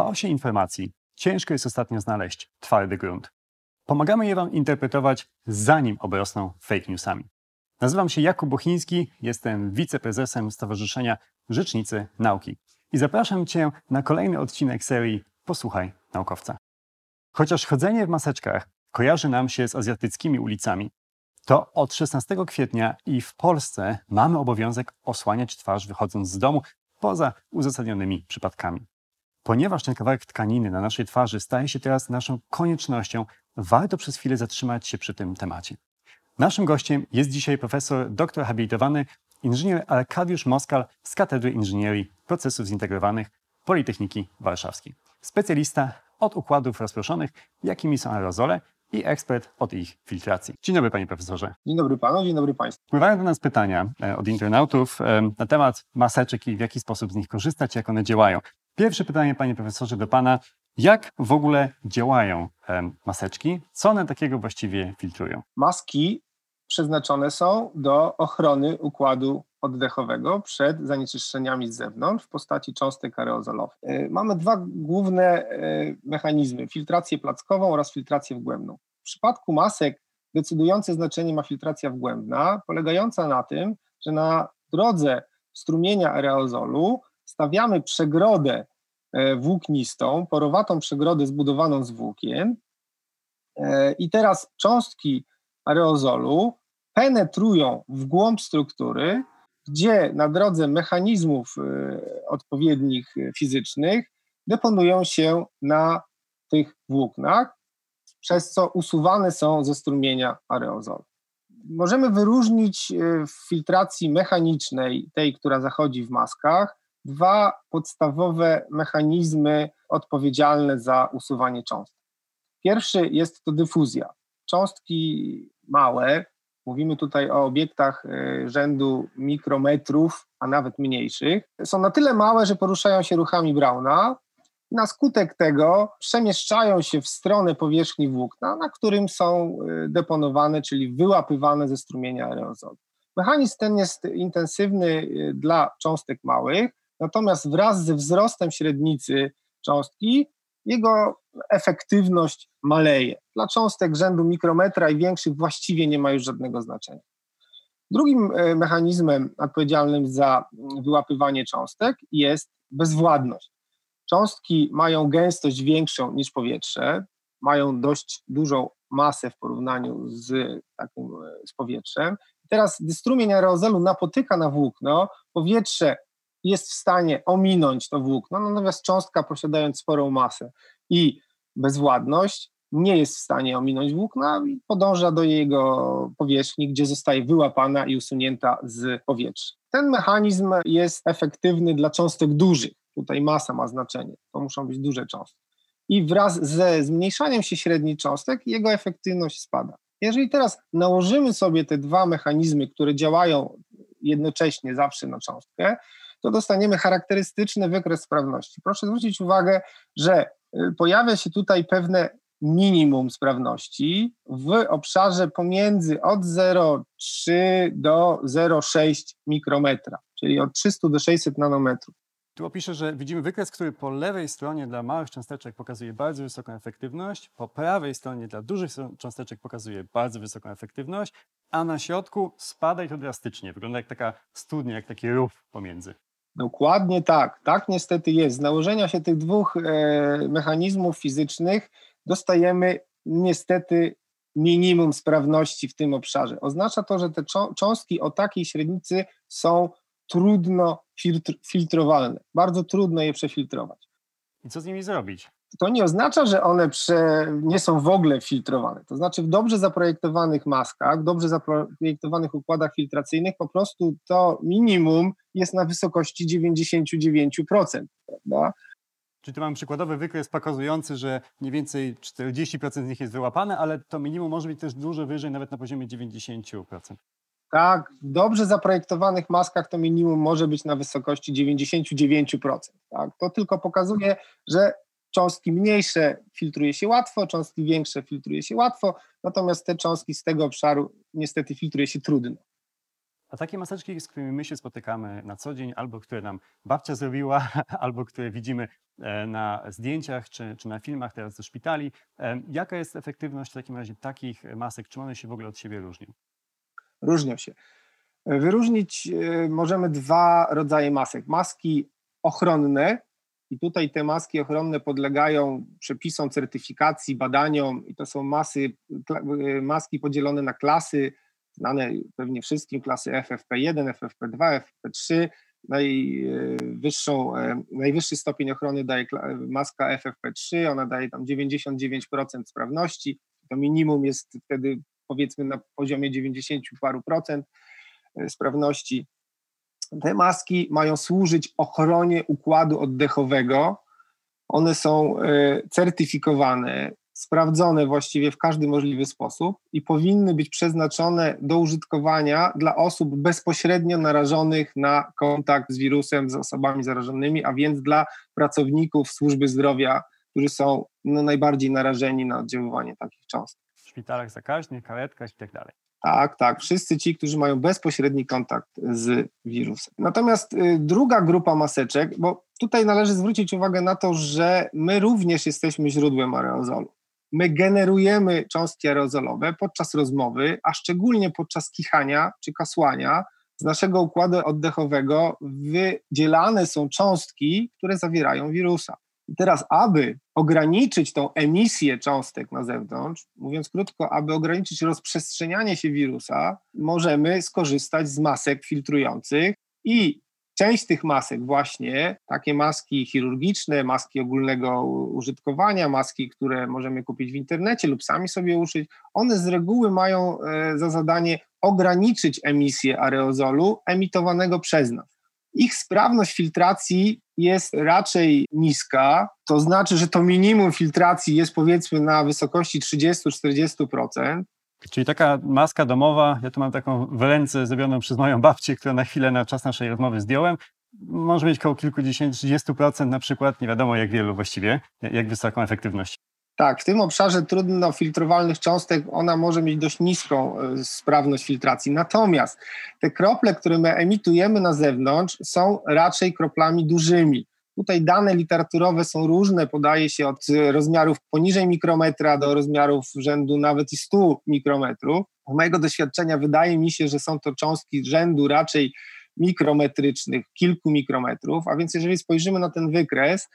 chaosie informacji ciężko jest ostatnio znaleźć twardy grunt. Pomagamy je Wam interpretować, zanim obrosną fake newsami. Nazywam się Jakub Bochiński, jestem wiceprezesem Stowarzyszenia Rzecznicy Nauki i zapraszam Cię na kolejny odcinek serii Posłuchaj Naukowca. Chociaż chodzenie w maseczkach kojarzy nam się z azjatyckimi ulicami, to od 16 kwietnia i w Polsce mamy obowiązek osłaniać twarz wychodząc z domu poza uzasadnionymi przypadkami. Ponieważ ten kawałek tkaniny na naszej twarzy staje się teraz naszą koniecznością, warto przez chwilę zatrzymać się przy tym temacie. Naszym gościem jest dzisiaj profesor doktor habilitowany inżynier Arkadiusz Moskal z Katedry Inżynierii Procesów Zintegrowanych Politechniki Warszawskiej. Specjalista od układów rozproszonych, jakimi są aerozole i ekspert od ich filtracji. Dzień dobry panie profesorze. Dzień dobry panu, dzień dobry państwu. Wpływają do nas pytania e, od internautów e, na temat maseczek i w jaki sposób z nich korzystać, jak one działają. Pierwsze pytanie, panie profesorze, do pana. Jak w ogóle działają maseczki? Co one takiego właściwie filtrują? Maski przeznaczone są do ochrony układu oddechowego przed zanieczyszczeniami z zewnątrz w postaci cząstek aerozolowych. E, mamy dwa główne e, mechanizmy: filtrację plackową oraz filtrację wgłębną. W przypadku masek decydujące znaczenie ma filtracja wgłębna, polegająca na tym, że na drodze strumienia aerozolu stawiamy przegrodę e, włóknistą, porowatą przegrodę zbudowaną z włókien e, i teraz cząstki aerozolu penetrują w głąb struktury, gdzie na drodze mechanizmów e, odpowiednich fizycznych deponują się na tych włóknach, przez co usuwane są ze strumienia aerozolu. Możemy wyróżnić w filtracji mechanicznej, tej, która zachodzi w maskach, dwa podstawowe mechanizmy odpowiedzialne za usuwanie cząstek. Pierwszy jest to dyfuzja. Cząstki małe, mówimy tutaj o obiektach e, rzędu mikrometrów, a nawet mniejszych, są na tyle małe, że poruszają się ruchami Brauna. Na skutek tego przemieszczają się w stronę powierzchni włókna, na którym są e, deponowane, czyli wyłapywane ze strumienia aerozolu. Mechanizm ten jest intensywny e, dla cząstek małych, Natomiast wraz ze wzrostem średnicy cząstki jego efektywność maleje. Dla cząstek rzędu mikrometra i większych właściwie nie ma już żadnego znaczenia. Drugim e, mechanizmem odpowiedzialnym za wyłapywanie cząstek jest bezwładność. Cząstki mają gęstość większą niż powietrze, mają dość dużą masę w porównaniu z, takim, e, z powietrzem. Teraz, gdy strumień aerozolu napotyka na włókno, powietrze jest w stanie ominąć to włókno, natomiast cząstka posiadając sporą masę i bezwładność nie jest w stanie ominąć włókna i podąża do jego powierzchni, gdzie zostaje wyłapana i usunięta z powietrza. Ten mechanizm jest efektywny dla cząstek dużych. Tutaj masa ma znaczenie, to muszą być duże cząstki. I wraz ze zmniejszaniem się średniej cząstek jego efektywność spada. Jeżeli teraz nałożymy sobie te dwa mechanizmy, które działają jednocześnie zawsze na cząstkę, to dostaniemy charakterystyczny wykres sprawności. Proszę zwrócić uwagę, że y, pojawia się tutaj pewne minimum sprawności w obszarze pomiędzy od 0,3 do 0,6 mikrometra, czyli od 300 do 600 nanometrów. Tu opiszę, że widzimy wykres, który po lewej stronie dla małych cząsteczek pokazuje bardzo wysoką efektywność, po prawej stronie dla dużych cząsteczek pokazuje bardzo wysoką efektywność, a na środku spada i to drastycznie. Wygląda jak taka studnia, jak taki rów pomiędzy. Dokładnie tak. Tak niestety jest. Z nałożenia się tych dwóch e, mechanizmów fizycznych dostajemy niestety minimum sprawności w tym obszarze. Oznacza to, że te cząstki o takiej średnicy są trudno filtr filtrowalne. Bardzo trudno je przefiltrować. I co z nimi zrobić? To nie oznacza, że one prze, nie są w ogóle filtrowane. To znaczy w dobrze zaprojektowanych maskach, dobrze zaprojektowanych układach filtracyjnych po prostu to minimum jest na wysokości 99%. Prawda? Czyli tu mamy przykładowy wykres pokazujący, że mniej więcej 40% z nich jest wyłapane, ale to minimum może być też dużo wyżej, nawet na poziomie 90%. Tak, w dobrze zaprojektowanych maskach to minimum może być na wysokości 99%. Tak? To tylko pokazuje, że cząstki mniejsze filtruje się łatwo, cząstki większe filtruje się łatwo, natomiast te cząstki z tego obszaru niestety filtruje się trudno. A takie maseczki, z którymi my się spotykamy na co dzień, albo które nam babcia zrobiła, albo które widzimy e, na zdjęciach czy, czy na filmach teraz ze szpitali, e, jaka jest efektywność w takim razie takich masek? Czy one się w ogóle od siebie różnią? Różnią się. Wyróżnić e, możemy dwa rodzaje masek. Maski ochronne, i tutaj te maski ochronne podlegają przepisom certyfikacji, badaniom, i to są masy, maski podzielone na klasy, znane pewnie wszystkim, klasy FFP1, FFP2, FFP3. Najwyższą, e, najwyższy stopień ochrony daje maska FFP3, ona daje tam 99% sprawności. To minimum jest wtedy powiedzmy na poziomie 90 paru procent e, sprawności. Te maski mają służyć ochronie układu oddechowego. One są e, certyfikowane, sprawdzone właściwie w każdy możliwy sposób i powinny być przeznaczone do użytkowania dla osób bezpośrednio narażonych na kontakt z wirusem, z osobami zarażonymi, a więc dla pracowników służby zdrowia, którzy są no, najbardziej narażeni na oddziaływanie takich cząstek. W szpitalach zakaźnych, karetkach i tak dalej. Tak, tak. Wszyscy ci, którzy mają bezpośredni kontakt z wirusem. Natomiast y, druga grupa maseczek, bo tutaj należy zwrócić uwagę na to, że my również jesteśmy źródłem aerozolu. My generujemy cząstki aerozolowe podczas rozmowy, a szczególnie podczas kichania czy kasłania. Z naszego układu oddechowego wydzielane są cząstki, które zawierają wirusa. I teraz, aby ograniczyć tą emisję cząstek na zewnątrz, mówiąc krótko, aby ograniczyć rozprzestrzenianie się wirusa, możemy skorzystać z masek filtrujących i część tych masek właśnie, takie maski chirurgiczne, maski ogólnego użytkowania, maski, które możemy kupić w internecie lub sami sobie uszyć, one z reguły mają e, za zadanie ograniczyć emisję aerozolu emitowanego przez nas. Ich sprawność filtracji jest raczej niska, to znaczy, że to minimum filtracji jest powiedzmy na wysokości 30-40%. Czyli taka maska domowa, ja tu mam taką w ręce zrobioną przez moją babcię, którą na chwilę na czas naszej rozmowy zdjąłem. Może mieć około kilkudziesięciu, 30% na przykład, nie wiadomo jak wielu właściwie, jak wysoką efektywność. Tak, w tym obszarze trudno filtrowalnych cząstek ona może mieć dość niską e, sprawność filtracji. Natomiast te krople, które my emitujemy na zewnątrz, są raczej kroplami dużymi. Tutaj dane literaturowe są różne, podaje się od rozmiarów poniżej mikrometra do rozmiarów rzędu nawet i 100 mikrometrów. Z mojego doświadczenia wydaje mi się, że są to cząstki rzędu raczej mikrometrycznych, kilku mikrometrów, a więc jeżeli spojrzymy na ten wykres,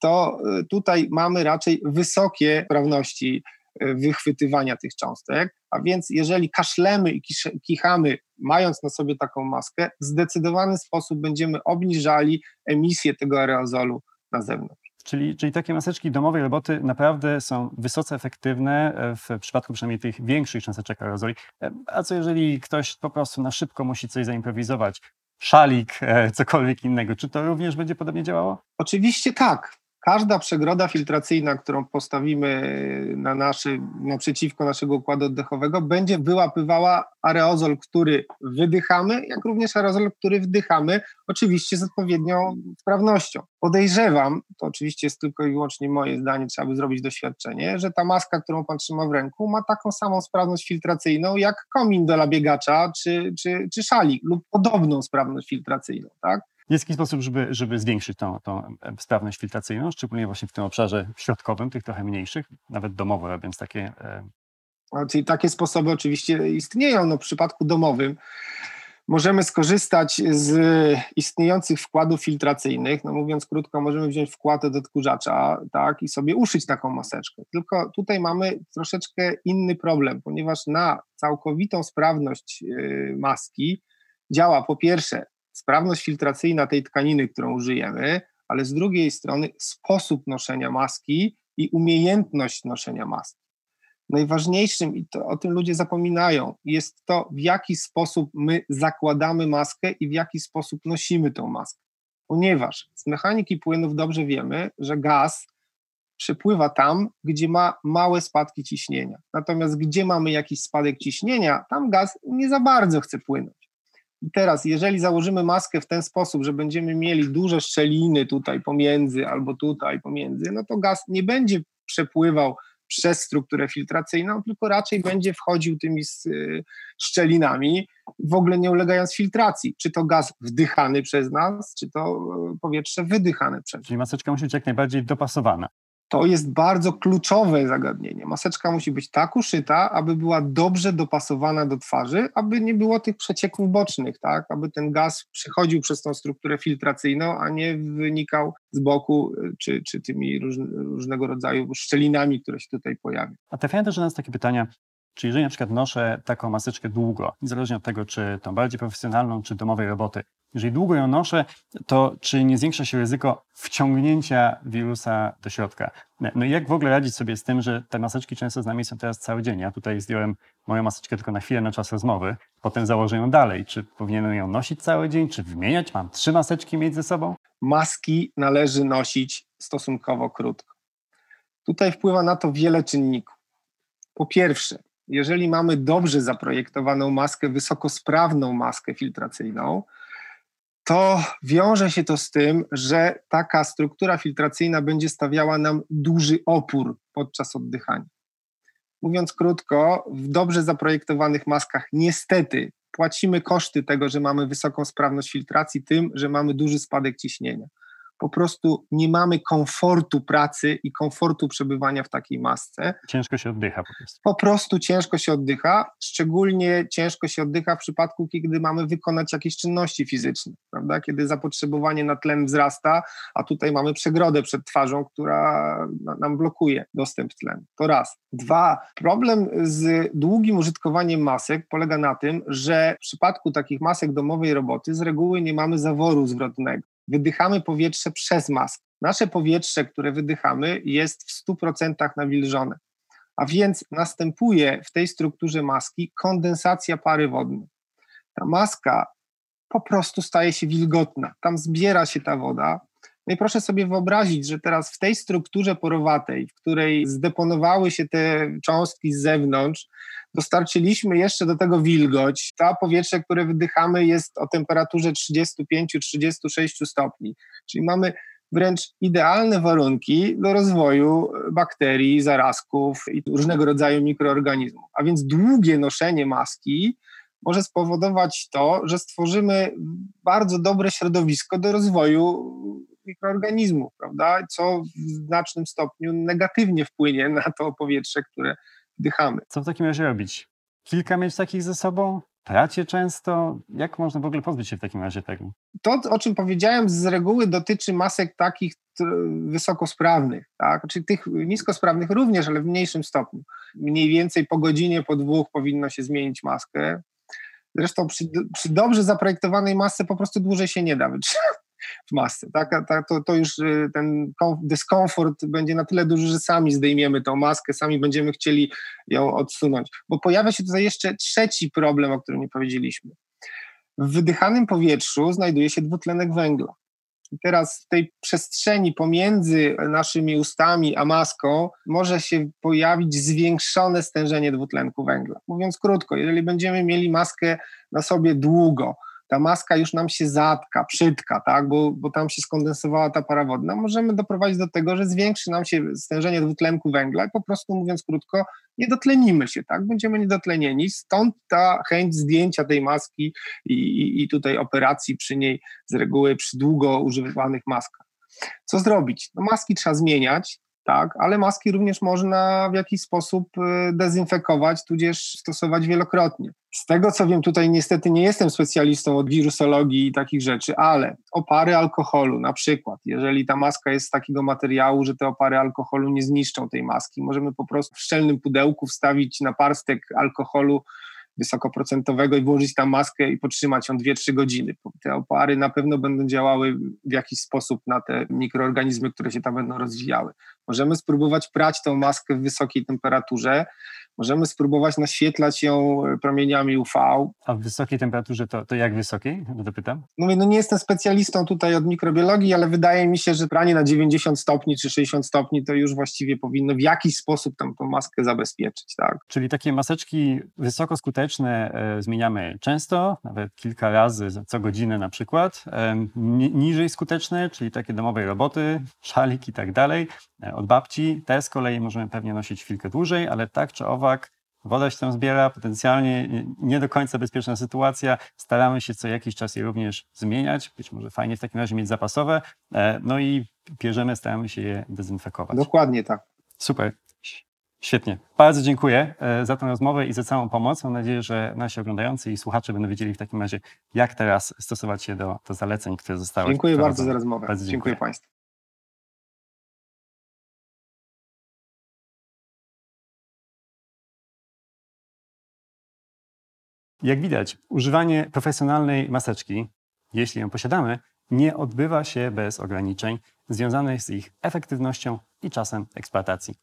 to, y, tutaj mamy raczej wysokie sprawności y, wychwytywania tych cząstek, a więc jeżeli kaszlemy i kichamy, mając na sobie taką maskę, w zdecydowany sposób będziemy obniżali emisję tego aerozolu na zewnątrz. Czyli, czyli takie maseczki domowej roboty naprawdę są wysoce efektywne e, w przypadku przynajmniej tych większych cząsteczek aerozoli. E, a co jeżeli ktoś po prostu na szybko musi coś zaimprowizować? Szalik, e, cokolwiek innego. Czy to również będzie podobnie działało? Oczywiście tak. Każda przegroda filtracyjna, którą postawimy na naszy, naprzeciwko naszego układu oddechowego, będzie wyłapywała aerozol, który wydychamy, jak również aerozol, który wdychamy, oczywiście z odpowiednią sprawnością. Podejrzewam, to oczywiście jest tylko i wyłącznie moje zdanie, trzeba by zrobić doświadczenie, że ta maska, którą pan trzyma w ręku, ma taką samą sprawność filtracyjną jak komin do labiegacza czy, czy, czy szalik lub podobną sprawność filtracyjną. Tak? Jest jakiś sposób, żeby, żeby zwiększyć tą, tą sprawność filtracyjną, szczególnie właśnie w tym obszarze środkowym, tych trochę mniejszych, nawet domowo robiąc takie. E... Czyli takie sposoby oczywiście istnieją. No, w przypadku domowym możemy skorzystać z istniejących wkładów filtracyjnych. No mówiąc krótko, możemy wziąć wkład od odkurzacza tak, i sobie uszyć taką maseczkę. Tylko tutaj mamy troszeczkę inny problem, ponieważ na całkowitą sprawność y, maski działa po pierwsze sprawność filtracyjna tej tkaniny, którą użyjemy, ale z drugiej strony sposób noszenia maski i umiejętność noszenia maski. Najważniejszym, i to o tym ludzie zapominają, jest to, w jaki sposób my zakładamy maskę i w jaki sposób nosimy tą maskę. Ponieważ z mechaniki płynów dobrze wiemy, że gaz przepływa tam, gdzie ma małe spadki ciśnienia. Natomiast gdzie mamy jakiś spadek ciśnienia, tam gaz nie za bardzo chce płynąć. I teraz, jeżeli założymy maskę w ten sposób, że będziemy mieli duże szczeliny tutaj pomiędzy albo tutaj pomiędzy, no to gaz nie będzie przepływał przez strukturę filtracyjną, tylko raczej będzie wchodził tymi y, szczelinami w ogóle nie ulegając filtracji. Czy to gaz wdychany przez nas, czy to e, powietrze wydychane przez nas. Czyli maseczka musi być jak najbardziej dopasowana. To jest bardzo kluczowe zagadnienie. Maseczka musi być tak uszyta, aby była dobrze dopasowana do twarzy, aby nie było tych przecieków bocznych, tak? aby ten gaz przechodził przez tą strukturę filtracyjną, a nie wynikał z boku czy, czy tymi róż, różnego rodzaju szczelinami, które się tutaj pojawią. A trafiają też do nas takie pytania, czy jeżeli na przykład noszę taką maseczkę długo, niezależnie od tego, czy tą bardziej profesjonalną, czy domowej roboty, jeżeli długo ją noszę, to czy nie zwiększa się ryzyko wciągnięcia wirusa do środka? No i jak w ogóle radzić sobie z tym, że te maseczki często z nami są teraz cały dzień? Ja tutaj zdjąłem moją maseczkę tylko na chwilę na czas rozmowy, potem założę ją dalej. Czy powinienem ją nosić cały dzień, czy wymieniać? Mam trzy maseczki mieć ze sobą? Maski należy nosić stosunkowo krótko. Tutaj wpływa na to wiele czynników. Po pierwsze, jeżeli mamy dobrze zaprojektowaną maskę, wysokosprawną maskę filtracyjną, to wiąże się to z tym, że taka struktura filtracyjna będzie stawiała nam duży opór podczas oddychania. Mówiąc krótko, w dobrze zaprojektowanych maskach niestety płacimy koszty tego, że mamy wysoką sprawność filtracji, tym, że mamy duży spadek ciśnienia po prostu nie mamy komfortu pracy i komfortu przebywania w takiej masce. Ciężko się oddycha po prostu. Po prostu ciężko się oddycha, szczególnie ciężko się oddycha w przypadku, kiedy mamy wykonać jakieś czynności fizyczne, prawda? Kiedy zapotrzebowanie na tlen wzrasta, a tutaj mamy przegrodę przed twarzą, która nam blokuje dostęp tlenu. To raz. Dwa, problem z długim użytkowaniem masek polega na tym, że w przypadku takich masek domowej roboty z reguły nie mamy zaworu zwrotnego wydychamy powietrze przez maskę. Nasze powietrze, które wydychamy, jest w 100% nawilżone. A więc następuje w tej strukturze maski kondensacja pary wodnej. Ta maska po prostu staje się wilgotna. Tam zbiera się ta woda. No i proszę sobie wyobrazić, że teraz w tej strukturze porowatej, w której zdeponowały się te cząstki z zewnątrz, dostarczyliśmy jeszcze do tego wilgoć. To powietrze, które wydychamy, jest o temperaturze 35-36 stopni. Czyli mamy wręcz idealne warunki do rozwoju bakterii, zarazków i różnego rodzaju mikroorganizmów. A więc długie noszenie maski może spowodować to, że stworzymy bardzo dobre środowisko do rozwoju mikroorganizmów, prawda? Co w znacznym stopniu negatywnie wpłynie na to powietrze, które wdychamy. Co w takim razie robić? Kilka mieć takich ze sobą? Pracie często? Jak można w ogóle pozbyć się w takim razie tego? To, o czym powiedziałem, z reguły dotyczy masek takich wysokosprawnych, tak? czyli tych niskosprawnych również, ale w mniejszym stopniu. Mniej więcej po godzinie, po dwóch powinno się zmienić maskę. Zresztą przy, przy dobrze zaprojektowanej masce po prostu dłużej się nie da wytrzymać w masce. Tak? tak? To, to już y, ten dyskomfort będzie na tyle duży, że sami zdejmiemy tą maskę, sami będziemy chcieli ją odsunąć. Bo pojawia się tutaj jeszcze trzeci problem, o którym nie powiedzieliśmy. W wydychanym powietrzu znajduje się dwutlenek węgla. I teraz w tej przestrzeni pomiędzy naszymi ustami a maską może się pojawić zwiększone stężenie dwutlenku węgla. Mówiąc krótko, jeżeli będziemy mieli maskę na sobie długo, ta maska już nam się zatka, przytka, tak, bo, bo tam się skondensowała ta para wodna, możemy doprowadzić do tego, że zwiększy nam się stężenie dwutlenku węgla i po prostu mówiąc krótko, nie dotlenimy się, tak, będziemy niedotlenieni, stąd ta chęć zdjęcia tej maski i, i, i tutaj operacji przy niej z reguły przy długo używanych maskach. Co zrobić? No maski trzeba zmieniać, tak, ale maski również można w jakiś sposób y, dezynfekować, tudzież stosować wielokrotnie. Z tego co wiem, tutaj niestety nie jestem specjalistą od wirusologii i takich rzeczy, ale opary alkoholu na przykład, jeżeli ta maska jest z takiego materiału, że te opary alkoholu nie zniszczą tej maski, możemy po prostu w szczelnym pudełku wstawić na parstek alkoholu wysokoprocentowego i włożyć tam maskę i potrzymać ją 2-3 godziny. Te opary na pewno będą działały w jakiś sposób na te mikroorganizmy, które się tam będą rozwijały. Możemy spróbować prać tą maskę w wysokiej temperaturze, Możemy spróbować naświetlać ją promieniami UV. A w wysokiej temperaturze to, to jak wysokiej? Dopytam. No, no nie jestem specjalistą tutaj od mikrobiologii, ale wydaje mi się, że pranie na 90 stopni czy 60 stopni to już właściwie powinno w jakiś sposób tam tą maskę zabezpieczyć. Tak? Czyli takie maseczki wysokoskuteczne e, zmieniamy często, nawet kilka razy co godzinę na przykład. E, niżej skuteczne, czyli takie domowej roboty, szalik i tak dalej, e, od babci. Te z kolei możemy pewnie nosić chwilkę dłużej, ale tak czy owak woda się tam zbiera, potencjalnie nie- do końca bezpieczna sytuacja. Staramy się co jakiś czas je również zmieniać. Być może fajnie w takim razie mieć zapasowe. E, No i bierzemy, staramy się je dezynfekować. Dokładnie tak. Super. Świetnie. Bardzo dziękuję e, za tę rozmowę i za całą pomoc. Mam nadzieję, że nasi oglądający i słuchacze będą wiedzieli w takim razie, jak teraz stosować się do, do zaleceń, które zostały Dziękuję bardzo za rozmowę. Bardzo dziękuję dziękuję. Państwu. Jak widać, używanie profesjonalnej maseczki, jeśli ją posiadamy, nie odbywa się bez ograniczeń związanych z ich efektywnością i czasem eksploatacji.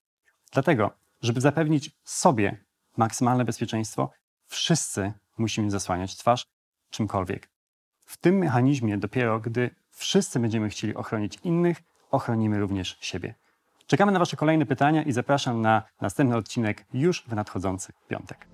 Dlatego, żeby zapewnić sobie maksymalne bezpieczeństwo, wszyscy musimy zasłaniać twarz czymkolwiek. W tym mechanizmie dopiero gdy wszyscy będziemy chcieli ochronić innych, ochronimy również siebie. Czekamy na Wasze kolejne pytania i zapraszam na następny odcinek już w nadchodzący piątek.